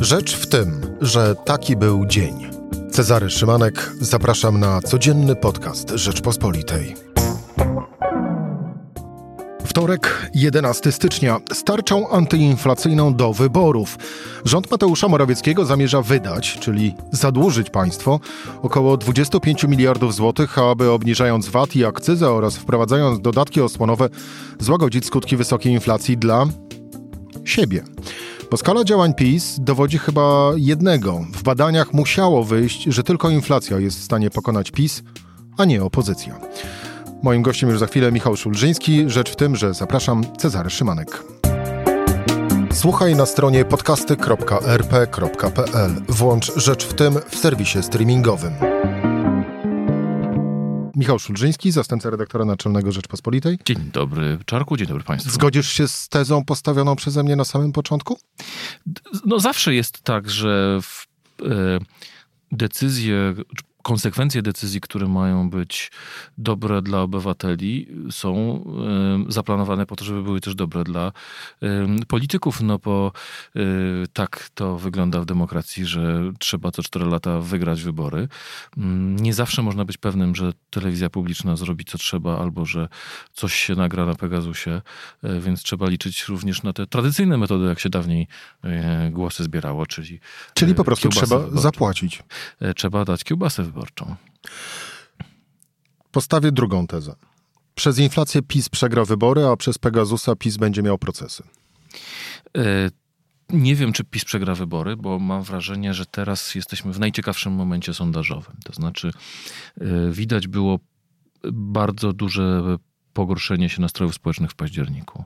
Rzecz w tym, że taki był dzień. Cezary Szymanek, zapraszam na codzienny podcast Rzeczpospolitej. Wtorek, 11 stycznia, z tarczą antyinflacyjną do wyborów. Rząd Mateusza Morawieckiego zamierza wydać, czyli zadłużyć państwo, około 25 miliardów złotych, aby obniżając VAT i akcyzę oraz wprowadzając dodatki osłonowe, złagodzić skutki wysokiej inflacji dla siebie. Bo skala działań PiS dowodzi chyba jednego. W badaniach musiało wyjść, że tylko inflacja jest w stanie pokonać PiS, a nie opozycja. Moim gościem już za chwilę Michał Szulżyński. Rzecz w tym, że zapraszam Cezary Szymanek. Słuchaj na stronie podcasty.rp.pl. Włącz Rzecz w tym w serwisie streamingowym. Michał Szulżyński, zastępca redaktora naczelnego Rzeczpospolitej. Dzień dobry, Czarku, dzień dobry Państwu. Zgodzisz się z tezą postawioną przeze mnie na samym początku? No zawsze jest tak, że w, e, decyzje, konsekwencje decyzji, które mają być dobre dla obywateli, są zaplanowane po to, żeby były też dobre dla polityków, no bo e, tak to wygląda w demokracji, że trzeba co 4 lata wygrać wybory. Mm, nie zawsze można być pewnym, że telewizja publiczna zrobi co trzeba, albo że coś się nagra na Pegasusie, e, więc trzeba liczyć również na te tradycyjne metody, jak się dawniej e, głosy zbierało, czyli Czyli po prostu trzeba zapłacić. Trzeba dać kiełbasę wyborczą. Postawię drugą tezę. Przez inflację PiS przegra wybory, a przez Pegasusa PiS będzie miał procesy. E, nie wiem, czy PiS przegra wybory, bo mam wrażenie, że teraz jesteśmy w najciekawszym momencie sondażowym. To znaczy, e, widać było bardzo duże pogorszenie się nastrojów społecznych w październiku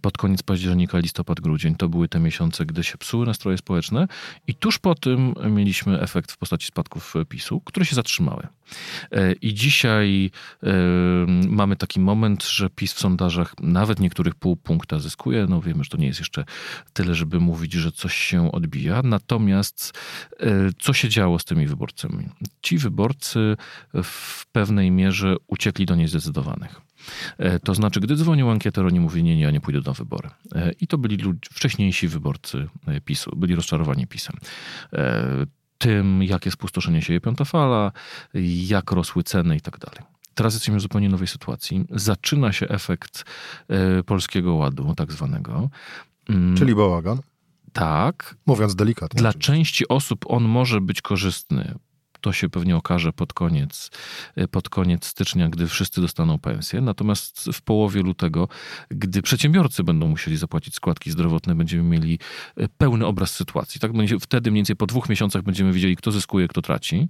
pod koniec października, listopad, grudzień. To były te miesiące, gdy się psuły nastroje społeczne i tuż po tym mieliśmy efekt w postaci spadków PiSu, które się zatrzymały. E, I dzisiaj e, mamy taki moment, że PiS w sondażach nawet niektórych pół punkta zyskuje. No wiemy, że to nie jest jeszcze tyle, żeby mówić, że coś się odbija. Natomiast e, co się działo z tymi wyborcami? Ci wyborcy w pewnej mierze uciekli do niezdecydowanych. E, to znaczy, gdy dzwonił ankieter, oni mówili, nie, nie, ja nie pójdę na wybory. E, I to byli ludzi, wcześniejsi wyborcy e, PiSu, byli rozczarowani PiSem tym, jakie spustoszenie się piąta fala, jak rosły ceny i tak dalej. Teraz jesteśmy w zupełnie nowej sytuacji. Zaczyna się efekt polskiego ładu, tak zwanego. Mm. Czyli bałagan? Tak. Mówiąc delikatnie. Dla części osób on może być korzystny to się pewnie okaże pod koniec, e, pod koniec stycznia, gdy wszyscy dostaną pensję. Natomiast w połowie lutego, gdy przedsiębiorcy będą musieli zapłacić składki zdrowotne, będziemy mieli e, pełny obraz sytuacji. Tak będzie, wtedy mniej więcej po dwóch miesiącach będziemy wiedzieli, kto zyskuje, kto traci.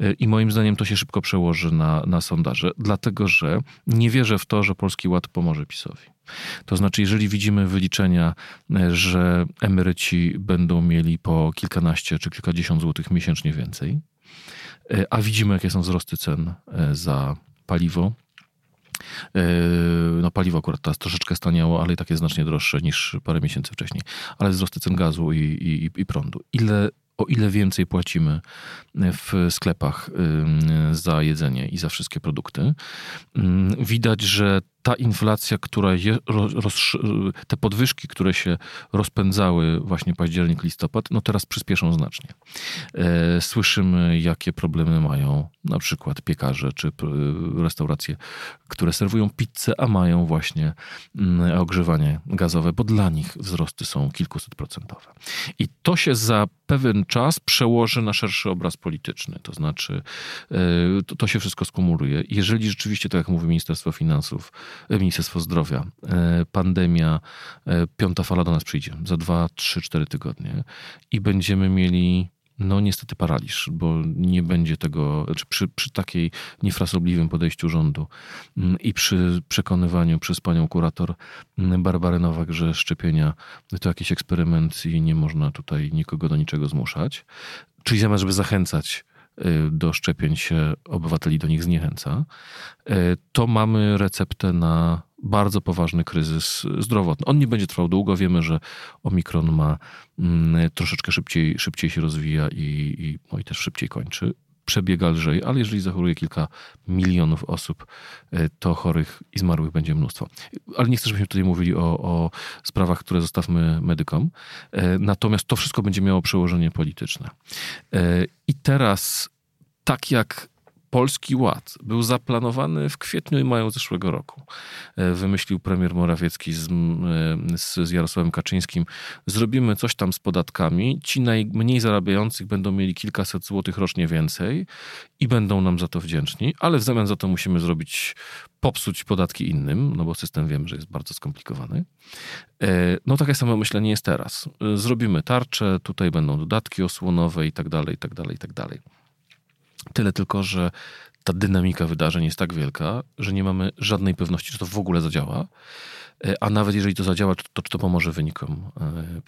E, I moim zdaniem to się szybko przełoży na, na sondaże, dlatego że nie wierzę w to, że Polski Ład pomoże PiSowi. To znaczy, jeżeli widzimy wyliczenia, że emeryci będą mieli po kilkanaście czy kilkadziesiąt złotych miesięcznie więcej, a widzimy, jakie są wzrosty cen e, za paliwo. E, no paliwo akurat teraz troszeczkę staniało, ale i tak jest znacznie droższe niż parę miesięcy wcześniej. Ale wzrosty cen gazu i, i, i prądu. Ile o ile więcej płacimy w sklepach za jedzenie i za wszystkie produkty. Widać, że ta inflacja, która je, roz, te podwyżki, które się rozpędzały właśnie październik, listopad, no teraz przyspieszą znacznie. E, słyszymy, jakie problemy mają na przykład piekarze czy restauracje, które serwują pizzę, a mają właśnie mm, ogrzewanie gazowe, bo dla nich wzrosty są kilkuset procentowe. I to się za pewien czas przełoży na szerszy obraz polityczny. To znaczy, e, to, to się wszystko skumuluje. Jeżeli rzeczywiście, tak jak mówi Ministerstwo Finansów, Ministerstwo Zdrowia, e, pandemia, e, piąta fala do nas przyjdzie za dwa, trzy, cztery tygodnie i będziemy mieli no niestety paraliż, bo nie będzie tego, znaczy przy, przy takiej niefrasobliwym podejściu rządu mm, i przy przekonywaniu przez panią kurator mm, Barbarę Nowak, że szczepienia to jakiś eksperyment i nie można tutaj nikogo do niczego zmuszać, czyli zamiast, żeby zachęcać Y, do szczepień się obywateli do nich zniechęca, y, to mamy receptę na bardzo poważny kryzys zdrowotny. On nie będzie trwał długo. Wiemy, że Omikron ma mm, troszeczkę szybciej, szybciej się rozwija i, i, no i też szybciej kończy przebiega lżej, ale jeżeli zachoruje kilka milionów osób, to chorych i zmarłych będzie mnóstwo. Ale nie chcę, żebyśmy tutaj mówili o, o sprawach, które zostawmy medykom. Natomiast to wszystko będzie miało przełożenie polityczne. I teraz, tak jak Polski Ład był zaplanowany w kwietniu i maju zeszłego roku. E, wymyślił premier Morawiecki z, z, Jarosławem Kaczyńskim. Zrobimy coś tam z podatkami. Ci najmniej zarabiających będą mieli kilkaset złotych rocznie więcej i będą nam za to wdzięczni, ale w zamian za to musimy zrobić, popsuć podatki innym, no bo system wiem, że jest bardzo skomplikowany. E, no takie samo myślenie jest teraz. E, zrobimy tarczę, tutaj będą dodatki osłonowe i tak dalej, i tak dalej, i tak dalej. Tyle tylko, że ta dynamika wydarzeń jest tak wielka, że nie mamy żadnej pewności, czy to w ogóle zadziała. E, a nawet jeżeli to zadziała, to, to czy to pomoże wynikom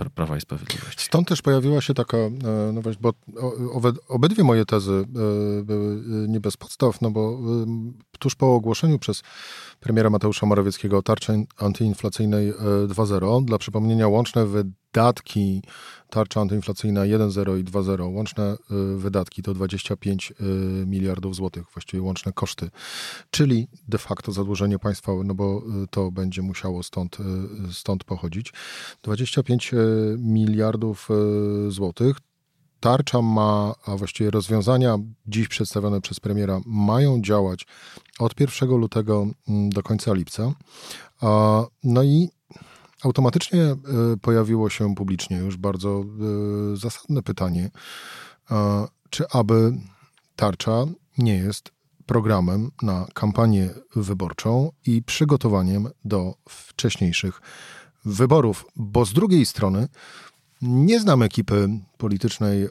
e, Prawa i Sprawiedliwości? Stąd też pojawiła się taka, e, no właśnie, bo obydwie moje tezy były nie bez podstaw, no bo tuż po ogłoszeniu przez premiera Mateusza Morawieckiego tarczy antyinflacyjnej 2.0, dla przypomnienia łączne wydatki tarcza antyinflacyjna 1.0 i 2.0, łączne y, wydatki to 25 y, miliardów złotych, właściwie łączne koszty, czyli de facto zadłużenie państwa, no bo y, to będzie musiało stąd, stąd pochodzić. 25 miliardów złotych. Tarcza ma, a właściwie rozwiązania dziś przedstawione przez premiera mają działać od 1 lutego mm, do końca lipca. No i automatycznie e, pojawiło się publicznie już bardzo e, zasadne pytanie, e, czy aby tarcza nie jest programem na kampanię wyborczą i przygotowaniem do wcześniejszych wyborów, bo z drugiej strony nie znam ekipy politycznej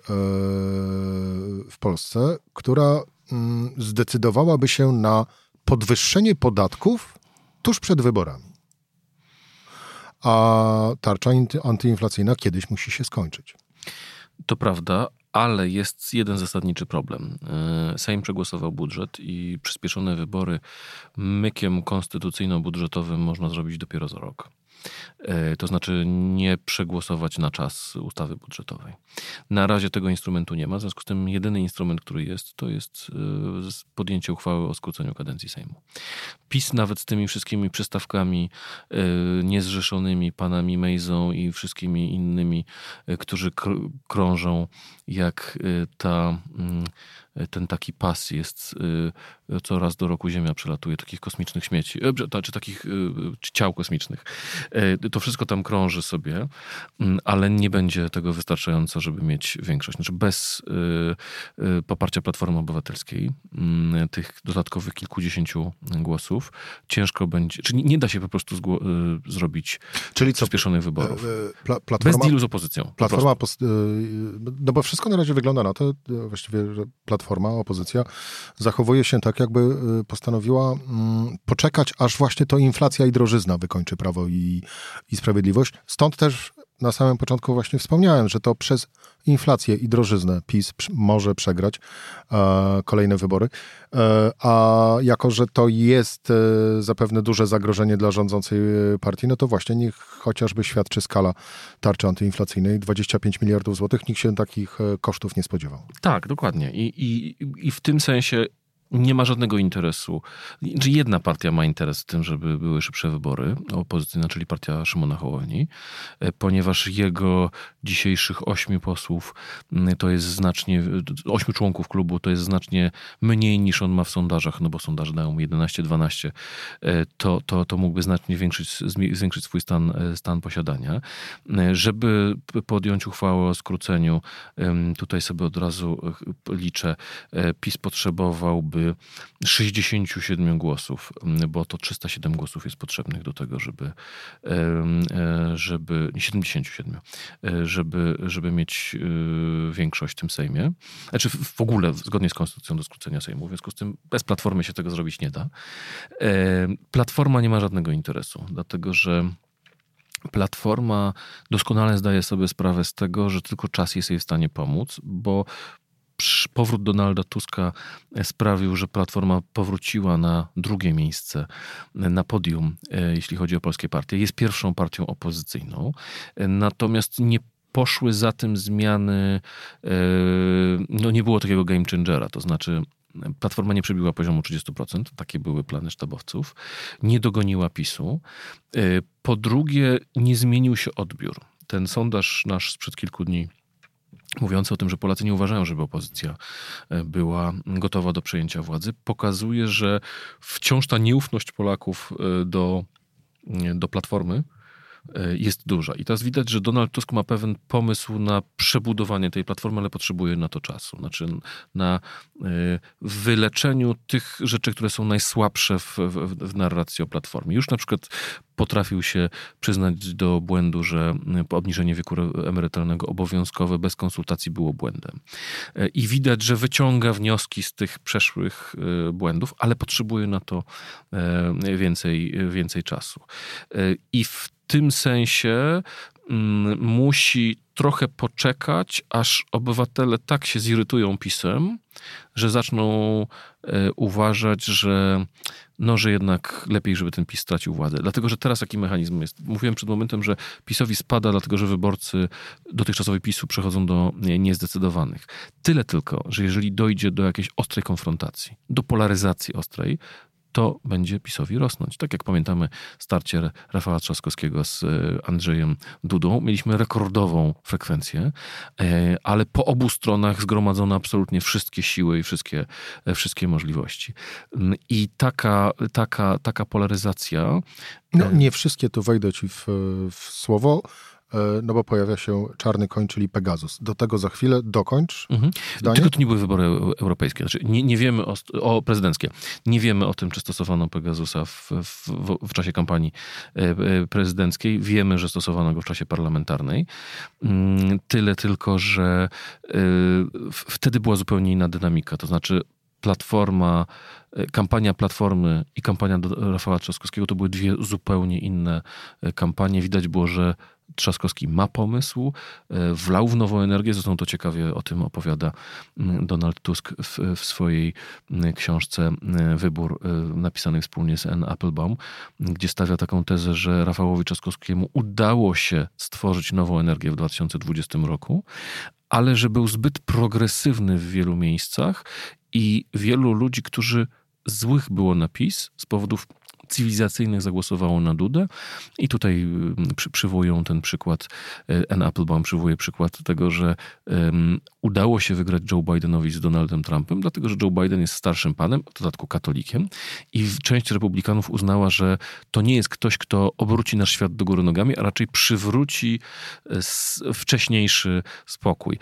w Polsce, która mm, zdecydowałaby się na podwyższenie podatków tuż przed wyborami a tarcza antyinflacyjna kiedyś musi się skończyć. To prawda, ale jest jeden zasadniczy problem. E, Sejm przegłosował budżet i przyspieszone wybory mykiem konstytucyjno-budżetowym można zrobić dopiero za rok. E, to znaczy nie przegłosować na czas ustawy budżetowej. Na razie tego instrumentu nie ma, w związku z tym jedyny instrument, który jest, to jest e, podjęcie uchwały o skróceniu kadencji Sejmu. PiS nawet z tymi wszystkimi przystawkami e, niezrzeszonymi panami Mejzą i wszystkimi innymi, którzy krążą jak ta mm, ten taki pas jest, y, co raz do roku Ziemia przelatuje, takich kosmicznych śmieci, e, czy takich ciał kosmicznych. E, to wszystko tam krąży sobie, mm, ale nie będzie tego wystarczająco, żeby mieć większość. Znaczy bez poparcia Platformy Obywatelskiej, mm, tych dodatkowych kilkudziesięciu głosów, ciężko będzie, czy nie da się po prostu zrobić czyli co, przyspieszonych wyborów. E, pla, platforma, bez dealu z opozycją. Platforma, no bo wszystko na razie wygląda na to, właściwie, że Platforma Platforma, opozycja, zachowuje się tak, jakby y, postanowiła mm, poczekać, aż właśnie to inflacja i drożyzna wykończy Prawo i, i Sprawiedliwość. Stąd też na samym początku właśnie wspomniałem, że to przez inflację i drożyznę PiS może przegrać e, kolejne wybory. E, a jako, że to jest e, zapewne duże zagrożenie dla rządzącej partii, no to właśnie niech chociażby świadczy skala tarczy antyinflacyjnej. 25 miliardów złotych, nikt się takich e, kosztów nie spodziewał. Tak, dokładnie. I, i, i w tym sensie nie ma żadnego interesu. Czy jedna partia ma interes w tym, żeby były szybsze wybory, opozycyjna, czyli partia Szymona Hołowni, e, ponieważ jego dzisiejszych ośmiu posłów to jest znacznie, ośmiu członków klubu to jest znacznie mniej niż on ma w sondażach, no bo sondaże dają mu 11-12, e, to, to, to mógłby znacznie zwiększyć, zwiększyć swój stan, e, stan posiadania. Żeby podjąć uchwałę o skróceniu, tutaj sobie od razu liczę, PiS potrzebowałby 67 głosów, bo to 307 głosów jest potrzebnych do tego, żeby, e, żeby 77, e, żeby, żeby mieć e, większość w tym Sejmie. Znaczy w ogóle zgodnie z konstytucją do skrócenia Sejmu. W związku z tym bez Platformy się tego zrobić nie da. Platforma nie ma żadnego interesu, dlatego że Platforma doskonale zdaje sobie sprawę z tego, że tylko czas jest jej w stanie pomóc, bo powrót Donalda Tuska sprawił, że Platforma powróciła na drugie miejsce na podium, e, jeśli chodzi o polskie partie. Jest pierwszą partią opozycyjną, e, natomiast nie poszły za tym zmiany, no nie było takiego game changera, to znaczy Platforma nie przebiła poziomu 30%, takie były plany sztabowców, nie dogoniła PiSu. Po drugie, nie zmienił się odbiór. Ten sondaż nasz sprzed kilku dni mówiący o tym, że Polacy nie uważają, żeby opozycja e, była gotowa do przejęcia władzy, pokazuje, że wciąż ta nieufność Polaków e, do, e, do platformy jest duża. I teraz widać, że Donald Tusk ma pewien pomysł na przebudowanie tej platformy, ale potrzebuje na to czasu. Znaczy na wyleczeniu tych rzeczy, które są najsłabsze w, w, w narracji o platformie. Już na przykład potrafił się przyznać do błędu, że obniżenie wieku emerytalnego obowiązkowe bez konsultacji było błędem. E, I widać, że wyciąga wnioski z tych przeszłych e, błędów, ale potrzebuje na to e, więcej, więcej czasu. I w tym sensie mm, musi trochę poczekać, aż obywatele tak się zirytują pisem, że zaczną uważać, że no, że jednak lepiej, żeby ten PiS stracił władzę. Dlatego, że teraz jaki mechanizm jest? Mówiłem przed momentem, że PiSowi spada, dlatego, że wyborcy dotychczasowej PiSu przechodzą do niezdecydowanych. Tyle tylko, że jeżeli dojdzie do jakiejś ostrej konfrontacji, do polaryzacji ostrej, to będzie PiSowi rosnąć. Tak jak pamiętamy starcie Rafała Trzaskowskiego z e, Andrzejem Dudą, mieliśmy rekordową frekwencję, e, ale po obu stronach zgromadzono absolutnie wszystkie siły i wszystkie, e, wszystkie możliwości. Mm, I taka, taka, taka polaryzacja. No, nie wszystkie, tu wejdę ci w, w słowo no bo pojawia się czarny koń, czyli Pegasus. Do tego za chwilę dokończ. Mhm. Tylko to nie były wybory europejskie, znaczy nie, nie wiemy o, o, prezydenckie. Nie wiemy o tym, czy stosowano Pegasusa w, w, w, czasie kampanii e, e, prezydenckiej. Wiemy, że stosowano go w czasie parlamentarnej. Mm, tyle tylko, że wtedy była zupełnie inna dynamika. To znaczy Platforma, kampania Platformy i kampania Rafała Trzaskowskiego to były dwie zupełnie inne kampanie. Widać było, że Trzaskowski ma pomysł, e, wlał w nową energię, zresztą to ciekawie o tym opowiada Donald Tusk w, w swojej książce Wybór, e, napisanej wspólnie z Anne Applebaum, gdzie stawia taką tezę, że Rafałowi Trzaskowskiemu udało się stworzyć nową energię w 2020 roku, ale że był zbyt progresywny w wielu miejscach i wielu ludzi, którzy złych było napis z powodów cywilizacyjnych zagłosowało na Dudę i tutaj przy, przywołują ten przykład, N. E, Applebaum przywołuje przykład tego, że um, udało się wygrać Joe Bidenowi z Donaldem Trumpem, dlatego że Joe Biden jest starszym panem, w dodatku katolikiem i część republikanów uznała, że to nie jest ktoś, kto obróci nasz świat do góry nogami, a raczej przywróci e, wcześniejszy spokój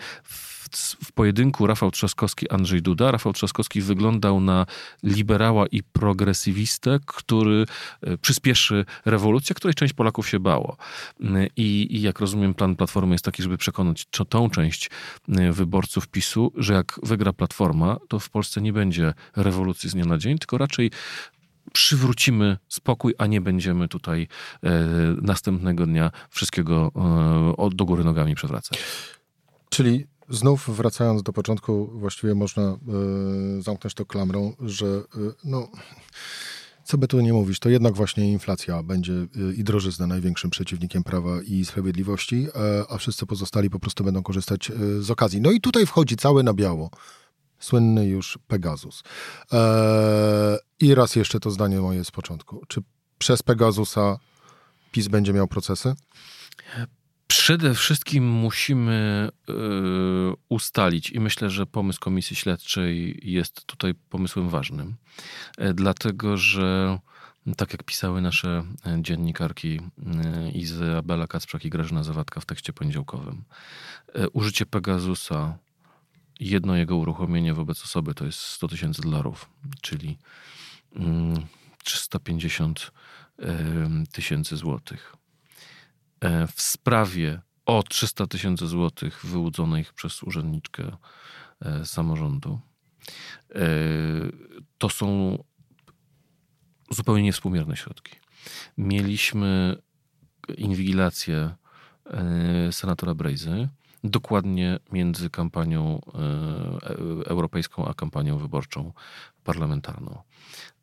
w pojedynku Rafał Trzaskowski-Andrzej Duda. Rafał Trzaskowski wyglądał na liberała i progresywistę, który e, przyspieszy rewolucję, której część Polaków się bało. E, I, I, jak rozumiem, plan Platformy jest taki, żeby przekonać tą część e, wyborców PiSu, że jak wygra Platforma, to w Polsce nie będzie rewolucji z dnia na dzień, tylko raczej przywrócimy spokój, a nie będziemy tutaj e, następnego dnia wszystkiego e, do góry nogami przewracać. Czyli Znów wracając do początku, właściwie można y, zamknąć to klamrą, że y, no, co by tu nie mówić, to jednak właśnie inflacja będzie y, i drożyzna największym przeciwnikiem prawa i sprawiedliwości, a wszyscy pozostali po prostu będą korzystać z okazji. No i tutaj wchodzi cały na biało. Słynny już Pegasus. E, I raz jeszcze to zdanie moje z początku. Czy przez Pegasusa PiS będzie miał procesy? Przede wszystkim musimy y, ustalić, i myślę, że pomysł Komisji Śledczej jest tutaj pomysłem ważnym, e, dlatego że tak jak pisały nasze e, dziennikarki e, Izabela Kacprzak i Grażyna Zawadka w tekście poniedziałkowym, użycie Pegasusa, jedno jego uruchomienie wobec osoby to jest 100 tysięcy dolarów, czyli 350 mm, tysięcy złotych w sprawie o 300 tysięcy złotych wyłudzonych przez urzędniczkę e, samorządu. E, to są zupełnie niewspółmierne środki. Mieliśmy inwigilację senatora Brejzy dokładnie między kampanią europejską a kampanią wyborczą parlamentarną.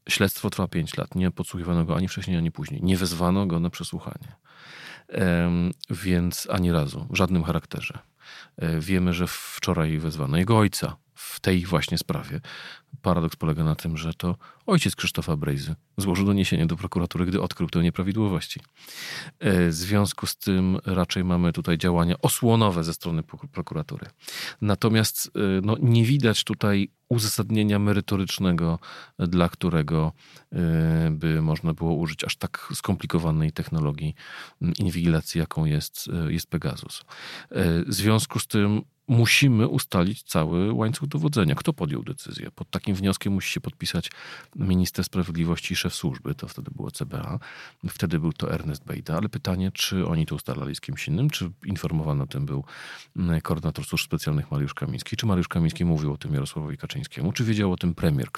Śledztwo trwa 5 lat. Nie podsłuchiwano go ani wcześniej, ani później. Nie wezwano go na przesłuchanie. Więc ani razu, w żadnym charakterze. E, wiemy, że wczoraj wezwano jego ojca w tej właśnie sprawie. Paradoks polega na tym, że to ojciec Krzysztofa Brejzy złożył doniesienie do prokuratury, gdy odkrył te nieprawidłowości. E, w związku z tym raczej mamy tutaj działania osłonowe ze strony prokuratury. Natomiast e, no, nie widać tutaj uzasadnienia merytorycznego, dla którego e, by można było użyć aż tak skomplikowanej technologii inwigilacji, jaką jest, jest Pegasus. W związku z tym musimy ustalić cały łańcuch dowodzenia. Kto podjął decyzję? Pod takim wnioskiem musi się podpisać minister sprawiedliwości i szef służby, to wtedy było CBA, wtedy był to Ernest Bejda, ale pytanie, czy oni to ustalali z kimś innym, czy informowany o tym był mm, koordynator służb specjalnych Mariusz Kamiński, czy Mariusz Kamiński mówił o tym Jarosławowi Kaczyńskiemu, czy wiedział o tym premier,